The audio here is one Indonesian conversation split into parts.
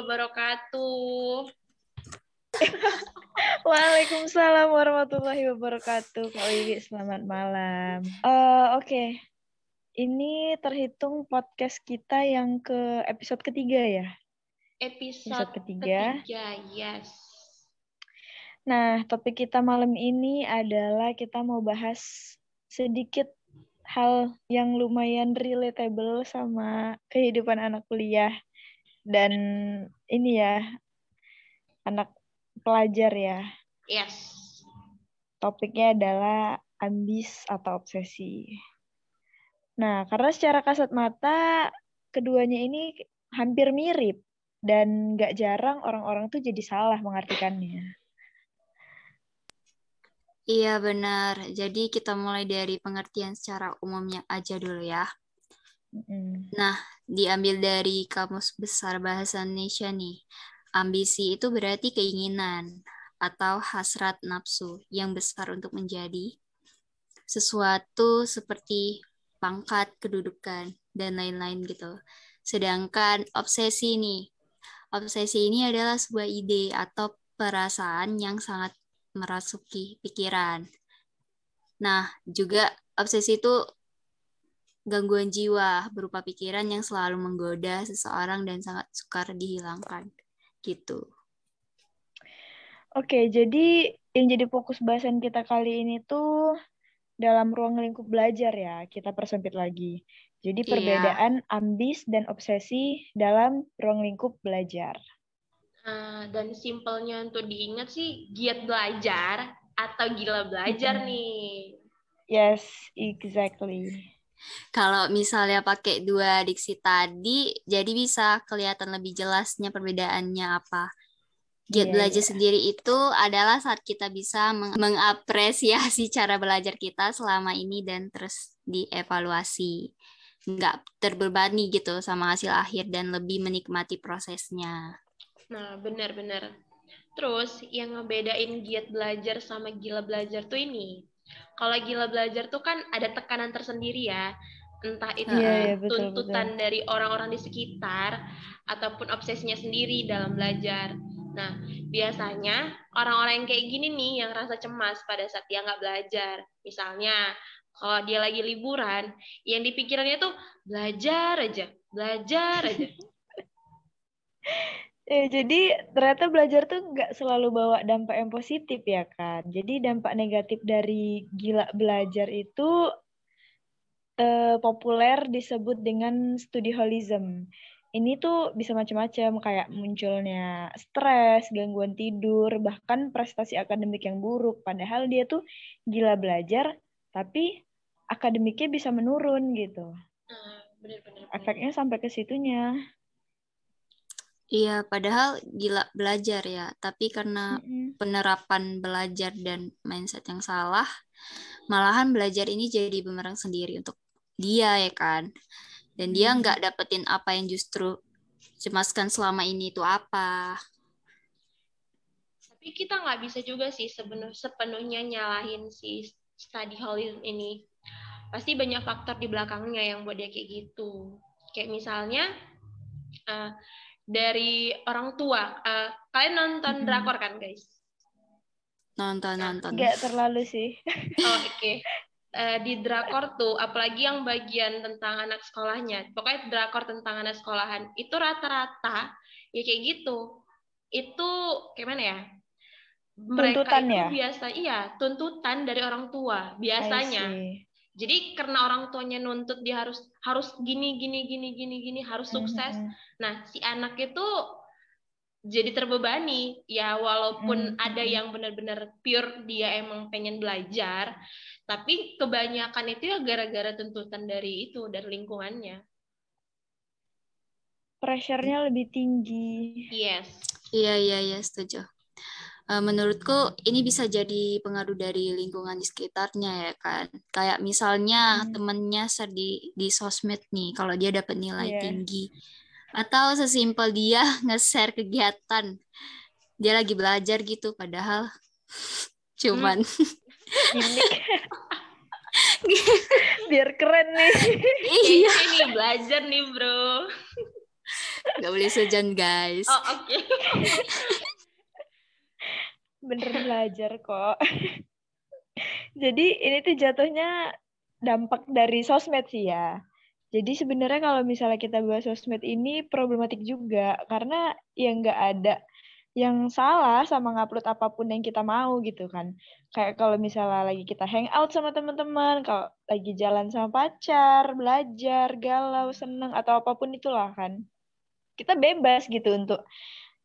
wabarakatuh. Waalaikumsalam warahmatullahi wabarakatuh. Kak Wiwi, selamat malam. Uh, Oke, okay. ini terhitung podcast kita yang ke episode ketiga ya? Episode, episode ketiga. ketiga, yes. Nah, topik kita malam ini adalah kita mau bahas sedikit hal yang lumayan relatable sama kehidupan anak kuliah dan ini ya anak pelajar ya. Yes. Topiknya adalah ambis atau obsesi. Nah, karena secara kasat mata keduanya ini hampir mirip dan gak jarang orang-orang tuh jadi salah mengartikannya. Iya benar. Jadi kita mulai dari pengertian secara umumnya aja dulu ya. Nah, diambil dari Kamus Besar Bahasa Indonesia nih. Ambisi itu berarti keinginan atau hasrat nafsu yang besar untuk menjadi sesuatu seperti pangkat, kedudukan, dan lain-lain gitu. Sedangkan obsesi nih, obsesi ini adalah sebuah ide atau perasaan yang sangat merasuki pikiran. Nah, juga obsesi itu gangguan jiwa berupa pikiran yang selalu menggoda seseorang dan sangat sukar dihilangkan. Gitu. Oke, jadi yang jadi fokus bahasan kita kali ini tuh dalam ruang lingkup belajar ya, kita persempit lagi. Jadi iya. perbedaan iya. ambis dan obsesi dalam ruang lingkup belajar. Uh, dan simpelnya untuk diingat sih giat belajar atau gila belajar mm -hmm. nih. Yes, exactly. Kalau misalnya pakai dua diksi tadi, jadi bisa kelihatan lebih jelasnya perbedaannya apa. Giat yeah, belajar yeah. sendiri itu adalah saat kita bisa meng mengapresiasi cara belajar kita selama ini dan terus dievaluasi. Nggak terbebani gitu sama hasil akhir dan lebih menikmati prosesnya. Nah, benar-benar. Terus yang ngebedain giat belajar sama gila belajar tuh ini. Kalau gila belajar tuh kan ada tekanan tersendiri ya. Entah itu yeah, yeah, betul, tuntutan betul. dari orang-orang di sekitar ataupun obsesinya sendiri dalam belajar. Nah, biasanya orang-orang yang kayak gini nih yang rasa cemas pada saat dia nggak belajar. Misalnya, kalau dia lagi liburan, yang dipikirannya tuh belajar aja, belajar aja. Ya, jadi ternyata belajar tuh nggak selalu bawa dampak yang positif ya kan. Jadi dampak negatif dari gila belajar itu eh, populer disebut dengan studiholism. Ini tuh bisa macam-macam kayak munculnya stres, gangguan tidur, bahkan prestasi akademik yang buruk. Padahal dia tuh gila belajar, tapi akademiknya bisa menurun gitu. Ah, bener-bener. Efeknya sampai ke situnya. Iya, padahal gila belajar ya, tapi karena mm-hmm. penerapan belajar dan mindset yang salah, malahan belajar ini jadi bumerang sendiri untuk dia ya kan. Dan dia nggak dapetin apa yang justru cemaskan selama ini itu apa. Tapi kita nggak bisa juga sih sepenuh, sepenuhnya nyalahin si study hall ini. Pasti banyak faktor di belakangnya yang buat dia kayak gitu. Kayak misalnya, uh, dari orang tua. Uh, kalian nonton hmm. drakor kan, guys? Nonton, nonton. Gak terlalu sih. Oh, oke. Okay. Uh, eh, di drakor tuh, apalagi yang bagian tentang anak sekolahnya, pokoknya drakor tentang anak sekolahan, itu rata-rata ya kayak gitu. Itu gimana ya? Mereka tuntutan itu ya? biasa, iya, tuntutan dari orang tua biasanya. Jadi karena orang tuanya nuntut dia harus harus gini gini gini gini gini harus sukses. Mm -hmm. Nah, si anak itu jadi terbebani ya walaupun mm -hmm. ada yang benar-benar pure dia emang pengen belajar, tapi kebanyakan itu ya gara-gara tuntutan dari itu dari lingkungannya. Pressure-nya lebih tinggi. Yes. Iya iya iya setuju. Eh, menurutku ini bisa jadi pengaruh dari lingkungan di sekitarnya ya kan. Kayak misalnya hmm. temennya di, di sosmed nih, kalau dia dapat nilai yeah. tinggi. Atau sesimpel dia nge-share kegiatan. Dia lagi belajar gitu, padahal cuman ini biar keren nih iya ini belajar nih bro Gak boleh sejan guys. Oh oke. Okay. Bener belajar kok. Jadi ini tuh jatuhnya dampak dari sosmed sih ya. Jadi sebenarnya kalau misalnya kita bahas sosmed ini problematik juga karena ya nggak ada yang salah sama ngupload apa pun yang kita mau gitu kan. Kayak kalau misalnya lagi kita hangout sama teman-teman, kalau lagi jalan sama pacar, belajar, galau, seneng atau apa pun itulah kan. Kita bebas gitu untuk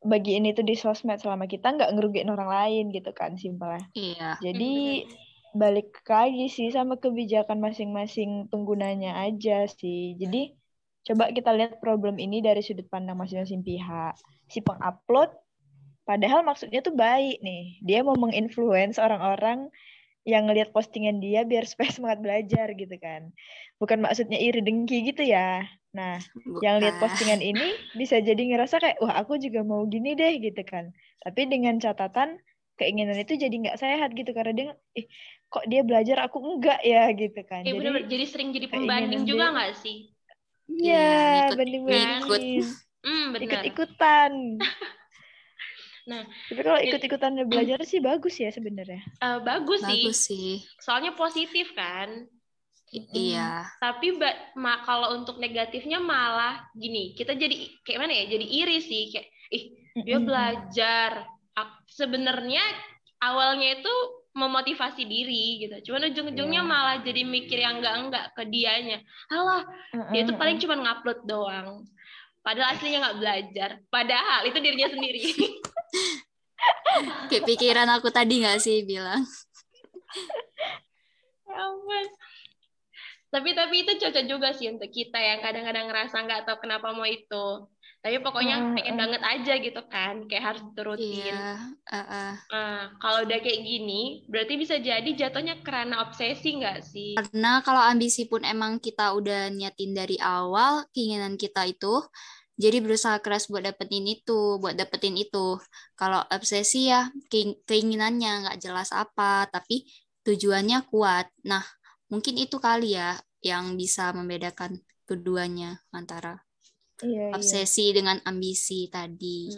bagi ini tuh di sosmed selama kita nggak ngerugiin orang lain gitu kan simpelnya. Iya. Jadi balik lagi sih sama kebijakan masing-masing penggunanya aja sih. Jadi coba kita lihat problem ini dari sudut pandang masing-masing pihak. Si pengupload Padahal maksudnya tuh baik nih. Dia mau menginfluence orang-orang yang ngelihat postingan dia biar supaya semangat belajar gitu kan. Bukan maksudnya iri dengki gitu ya. Nah, Bukan. yang lihat postingan ini bisa jadi ngerasa kayak wah aku juga mau gini deh gitu kan. Tapi dengan catatan keinginan itu jadi nggak sehat gitu karena dia eh kok dia belajar aku enggak ya gitu kan. Eh, jadi bener -bener. jadi sering jadi pembanding juga nggak sih? Iya, ya, banding-banding. Hmm, Ikut-ikutan. Nah, tapi kalau ikut-ikutan belajar sih bagus ya sebenarnya. Uh, bagus, bagus sih. sih. Soalnya positif kan. Iya. Tapi ma kalau untuk negatifnya malah gini, kita jadi kayak mana ya? Jadi iri sih kayak ih, dia belajar. Sebenarnya awalnya itu memotivasi diri gitu. Cuman ujung-ujungnya yeah. malah jadi mikir yang enggak-enggak ke dianya. Alah, dia itu paling cuma ngupload doang. Padahal aslinya nggak belajar. Padahal itu dirinya sendiri. Kayak pikiran aku tadi nggak sih bilang. ya ampun. Tapi tapi itu cocok juga sih untuk kita yang kadang-kadang ngerasa nggak tahu kenapa mau itu. Tapi pokoknya uh, pengen uh. banget aja gitu kan, kayak harus diturutin. Iya, uh, uh. Nah, kalau udah kayak gini, berarti bisa jadi jatuhnya karena obsesi nggak sih? Karena kalau ambisi pun emang kita udah niatin dari awal, keinginan kita itu, jadi berusaha keras buat dapetin itu, buat dapetin itu. Kalau obsesi ya keinginannya nggak jelas apa, tapi tujuannya kuat. Nah, mungkin itu kali ya yang bisa membedakan keduanya antara iya, iya. obsesi iya. dengan ambisi tadi.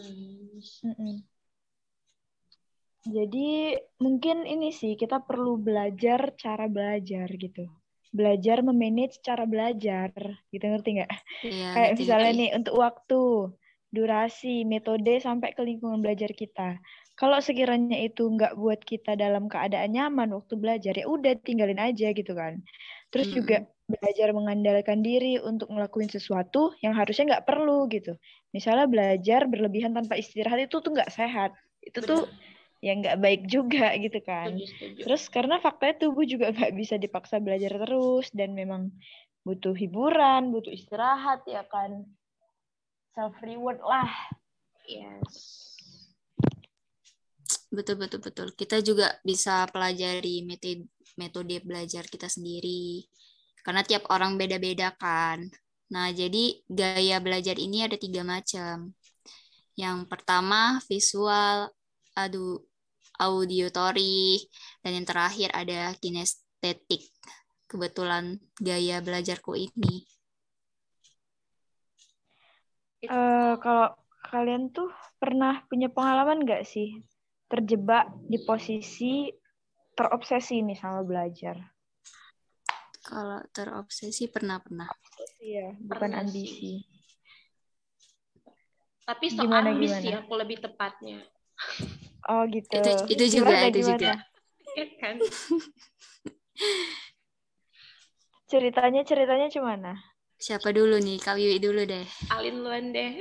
Hmm. Jadi mungkin ini sih kita perlu belajar cara belajar gitu belajar memanage cara belajar gitu ngerti nggak iya, kayak ngerti, misalnya ngerti. nih untuk waktu durasi metode sampai ke lingkungan belajar kita kalau sekiranya itu nggak buat kita dalam keadaan nyaman waktu belajar ya udah tinggalin aja gitu kan terus hmm. juga belajar mengandalkan diri untuk ngelakuin sesuatu yang harusnya nggak perlu gitu misalnya belajar berlebihan tanpa istirahat itu tuh nggak sehat itu Benar. tuh ya nggak baik juga gitu kan. Setuju, setuju. Terus karena faktanya tubuh juga nggak bisa dipaksa belajar terus dan memang butuh hiburan, butuh istirahat ya kan. Self reward lah. Yes. Betul betul betul. Kita juga bisa pelajari metode metode belajar kita sendiri. Karena tiap orang beda-beda kan. Nah, jadi gaya belajar ini ada tiga macam. Yang pertama visual, adu auditory, dan yang terakhir ada kinestetik. Kebetulan gaya belajarku ini. Uh, kalau kalian tuh pernah punya pengalaman nggak sih terjebak di posisi terobsesi nih sama belajar? Kalau terobsesi pernah pernah. Iya, bukan pernah ambisi. Sih. Tapi soal gimana, ambisi gimana? aku lebih tepatnya. Oh gitu. Itu, itu juga, gimana, itu gimana? juga. Iya kan? ceritanya ceritanya gimana? Siapa dulu nih? Kak Wiwi dulu deh. Alin luan deh.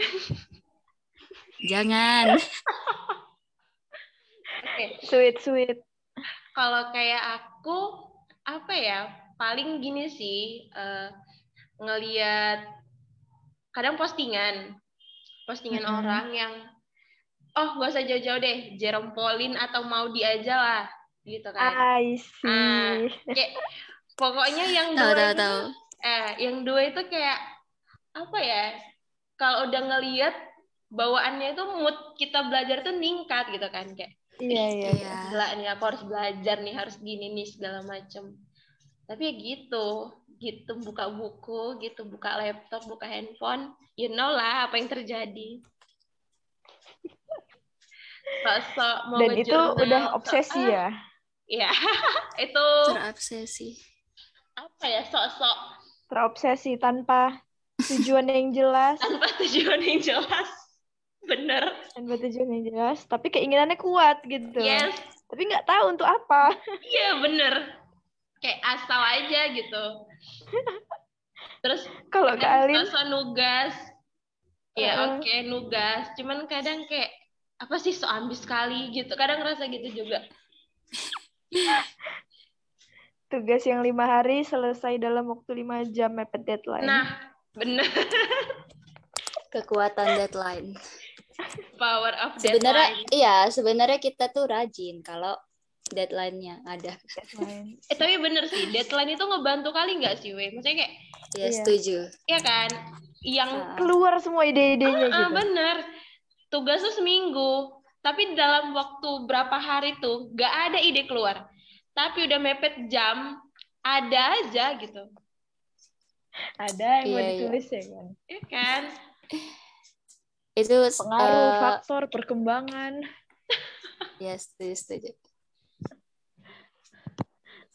Jangan. okay. Sweet sweet. Kalau kayak aku apa ya? Paling gini sih uh, ngelihat kadang postingan postingan mm -hmm. orang yang oh gak usah jauh-jauh deh Jerome Pauline atau Maudi aja lah gitu kan I see ah, kayak pokoknya yang dua tahu, itu tahu. eh yang dua itu kayak apa ya kalau udah ngelihat bawaannya itu mood kita belajar tuh ningkat gitu kan kayak iya iya iya. nih aku harus belajar nih harus gini nih segala macem. Tapi ya gitu gitu buka buku gitu buka laptop buka handphone you know lah apa yang terjadi. Sok mau dan itu udah obsesi so, ya? Ya itu terobsesi. apa ya sok-sok. Terobsesi tanpa tujuan yang jelas. Tanpa tujuan yang jelas. Bener tanpa tujuan yang jelas tapi keinginannya kuat gitu. Yes. Tapi nggak tahu untuk apa. Iya bener. Kayak asal aja gitu. Terus kalau ke Alin nugas. Ya uh. oke okay, nugas. Cuman kadang kayak apa sih so ambis sekali gitu. Kadang ngerasa gitu juga. Tugas yang lima hari selesai dalam waktu lima jam mepet deadline. Nah bener. Kekuatan deadline power of sebenarnya iya sebenarnya kita tuh rajin kalau deadline-nya ada. Deadline. eh tapi bener sih deadline itu ngebantu kali nggak sih we maksudnya kayak ya setuju. Iya kan? Yang nah. keluar semua ide-idenya uh, gitu. bener. Tugas tuh seminggu tapi dalam waktu berapa hari tuh nggak ada ide keluar. Tapi udah mepet jam ada aja gitu. Ada yang yeah, mau iya. ditulis yeah. ya kan? Iya kan itu pengaruh uh, faktor perkembangan. Ya yes, setuju setuju.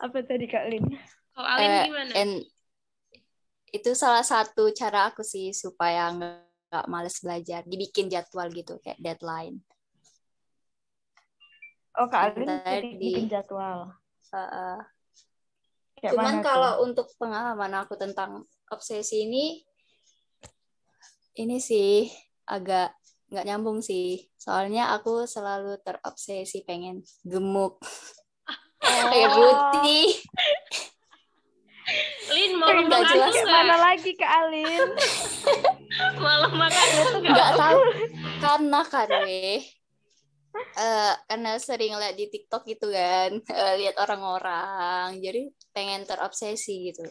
Apa tadi kak Lin? Kalau Alin uh, gimana? and itu salah satu cara aku sih supaya nggak males belajar dibikin jadwal gitu kayak deadline. Oh kak Alin bikin jadwal? Uh, uh. cuman kalau untuk pengalaman aku tentang obsesi ini ini sih agak nggak nyambung sih. Soalnya aku selalu terobsesi pengen gemuk. Oh. pengen putih. Lin mau nggak jelas mana lagi ke Alin? Malah makan nggak tahu karena kan weh. Uh, karena sering lihat di TikTok gitu kan, uh, lihat orang-orang, jadi pengen terobsesi gitu.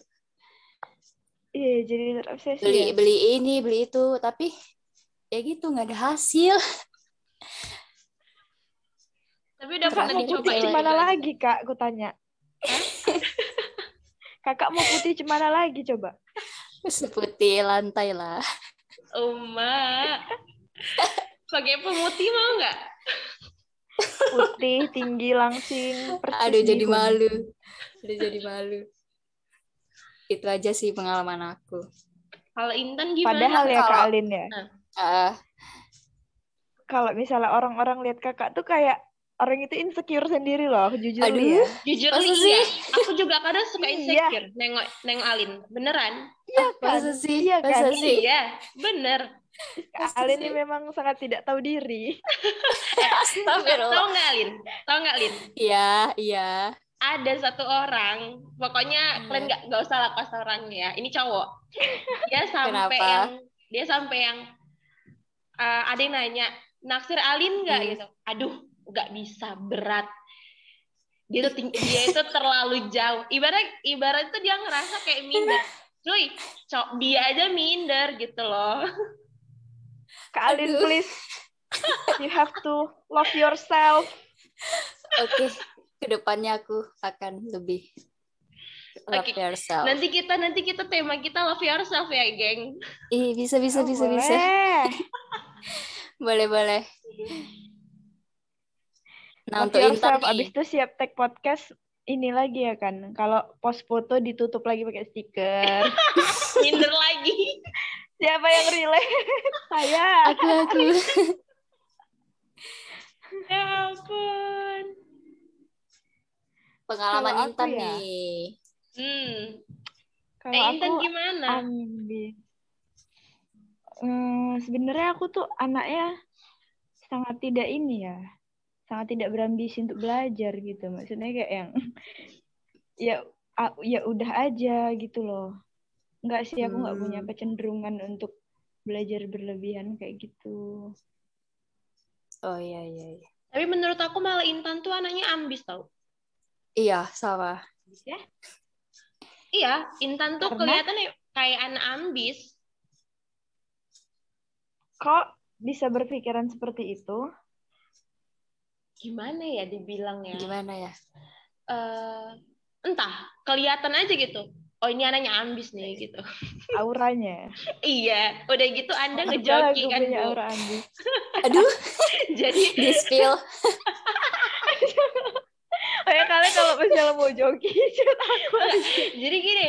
Iya, jadi terobsesi. Beli ya? beli ini, beli itu, tapi ya gitu nggak ada hasil. Tapi udah pernah dicoba putih cemana lagi kak? Aku tanya. Kakak mau putih cemana lagi coba? Seputih lantai lah. Uma pakai pemutih mau nggak? Putih tinggi langsing aduh jadi malu. Aduh jadi malu. Itu aja sih pengalaman aku. Kalau Intan gimana padahal ya Kak? Alin ya. Nah uh, kalau misalnya orang-orang lihat kakak tuh kayak orang itu insecure sendiri loh jujur Aduh. ya jujur Masa iya aku juga kadang suka iya. insecure iya. nengok neng Alin beneran iya kan Masa sih iya kan Masa sih? iya bener Alin ini memang sangat tidak tahu diri. tahu nggak Alin? Tahu nggak Alin? Iya, iya. Ada satu orang, pokoknya hmm. kalian nggak nggak usah lah pas orangnya. Ini cowok. Dia sampai Kenapa? yang dia sampai yang uh, ada yang nanya naksir Alin nggak hmm. gitu aduh nggak bisa berat dia tuh dia itu terlalu jauh ibarat ibarat itu dia ngerasa kayak minder cuy cok dia aja minder gitu loh Kak Alin please you have to love yourself oke okay. ke depannya aku akan lebih love okay. yourself. Nanti kita nanti kita tema kita love yourself ya, geng. Ih, bisa bisa oh, bisa boleh. bisa. boleh boleh. Nah, love untuk yourself abis itu siap tag podcast ini lagi ya kan. Kalau post foto ditutup lagi pakai stiker. Minder lagi. Siapa yang relate? Saya. Aku aku. ya ampun. Pengalaman Intan ya, nih. Hmm. Kalau eh, Intan aku gimana? Ambil. Hmm, sebenarnya aku tuh anaknya sangat tidak ini ya, sangat tidak berambisi untuk belajar gitu. Maksudnya kayak yang ya ya udah aja gitu loh. Enggak sih aku nggak hmm. punya kecenderungan untuk belajar berlebihan kayak gitu. Oh iya iya. iya. Tapi menurut aku malah Intan tuh anaknya ambis tau. Iya sama. Ya? Iya, Intan tuh Karena... kelihatan kayak anak ambis. Kok bisa berpikiran seperti itu? Gimana ya dibilangnya? Gimana ya? Uh, entah, kelihatan aja gitu. oh ini anaknya ambis nih gitu auranya iya udah gitu anda ngejoki kan punya aura ambis aduh jadi di spill kayak kalian kalau misalnya mau joki jadi gini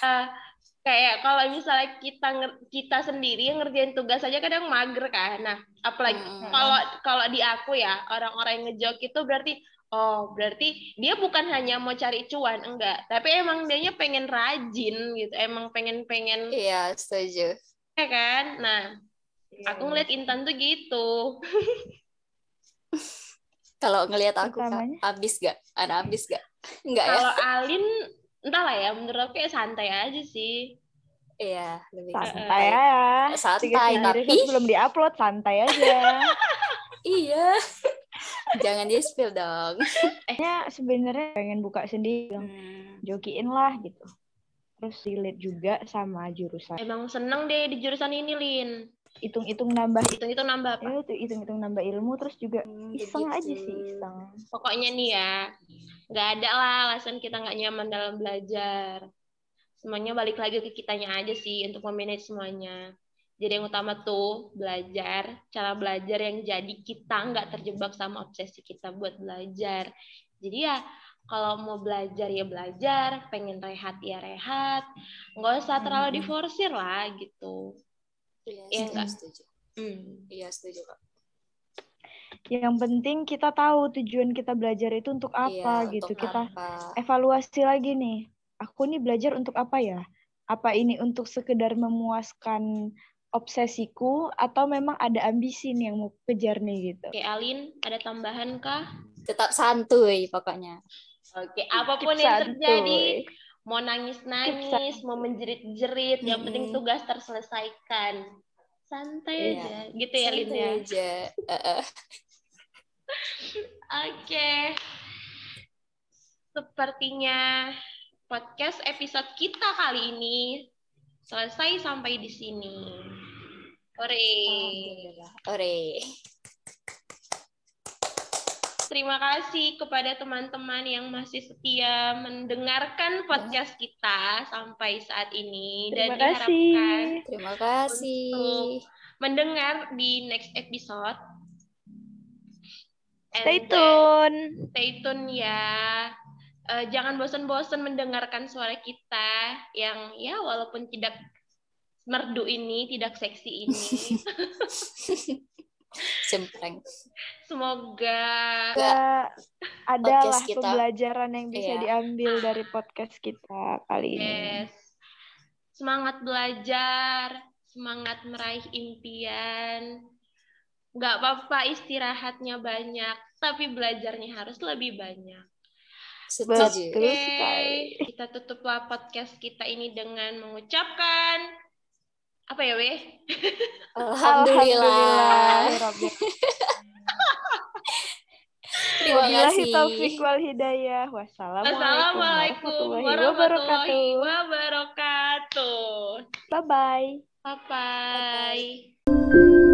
uh, kayak kalau misalnya kita kita sendiri yang ngerjain tugas aja kadang mager kan. Nah apalagi kalau hmm. kalau di aku ya orang-orang yang ngejok itu berarti oh berarti dia bukan hanya mau cari cuan enggak. Tapi emang dia pengen rajin gitu emang pengen pengen iya setuju. Ya kan? Nah ya, aku ngeliat Intan tuh gitu. Kalau ngelihat aku kan abis gak? Ada abis gak? Enggak ya? Kalau Alin entahlah ya menurut aku ya santai aja sih Iya, lebih santai ya. Santai, tapi belum diupload, santai aja. iya. Jangan di spill dong. Ehnya sebenarnya pengen buka sendiri, hmm. jokiin lah gitu. Terus relate juga sama jurusan. Emang seneng deh di jurusan ini, Lin. Hitung-hitung nambah. Hitung-hitung nambah apa? Ya, itu hitung-hitung nambah ilmu, terus juga hmm, iseng begitu. aja sih, iseng. Pokoknya nih ya, nggak ada lah alasan kita nggak nyaman dalam belajar. Semuanya balik lagi ke kitanya aja sih untuk memanage semuanya. Jadi yang utama tuh belajar, cara belajar yang jadi kita nggak terjebak sama obsesi kita buat belajar. Jadi ya kalau mau belajar ya belajar, pengen rehat ya rehat, nggak usah terlalu hmm. diforsir lah gitu. Iya, ya, enggak? setuju. Hmm. Iya setuju kak. Yang penting kita tahu tujuan kita belajar itu untuk iya, apa iya, gitu. Untuk kita apa? evaluasi lagi nih. Aku nih belajar untuk apa ya? Apa ini untuk sekedar memuaskan obsesiku atau memang ada ambisi nih yang mau kejar nih gitu. Oke, Alin, ada tambahan kah? Tetap santuy pokoknya. Oke, apa pun Keep yang santuy. terjadi, mau nangis-nangis, mau menjerit-jerit, yang penting tugas terselesaikan. Santai iya. aja, gitu ya, Lin ya. aja. Oke. Sepertinya podcast episode kita kali ini selesai sampai di sini. Ore. Ore. Terima kasih kepada teman-teman yang masih setia mendengarkan podcast kita sampai saat ini Terima dan kasih. diharapkan Terima kasih untuk mendengar di next episode. stay tune. Stay tune ya uh, jangan bosan-bosan mendengarkan suara kita yang ya walaupun tidak merdu ini, tidak seksi ini. Sempreng. Semoga adalah kita. pembelajaran yang bisa iya. diambil dari podcast kita kali yes. ini. Semangat belajar, semangat meraih impian. Gak apa-apa istirahatnya banyak, tapi belajarnya harus lebih banyak. Setuju. Oke, okay. kita tutuplah podcast kita ini dengan mengucapkan apa ya, Weh? Alhamdulillah. Terima kasih. taufik wal hidayah. Wassalamualaikum warahmatullahi wabarakatuh. Bye-bye. Bye-bye.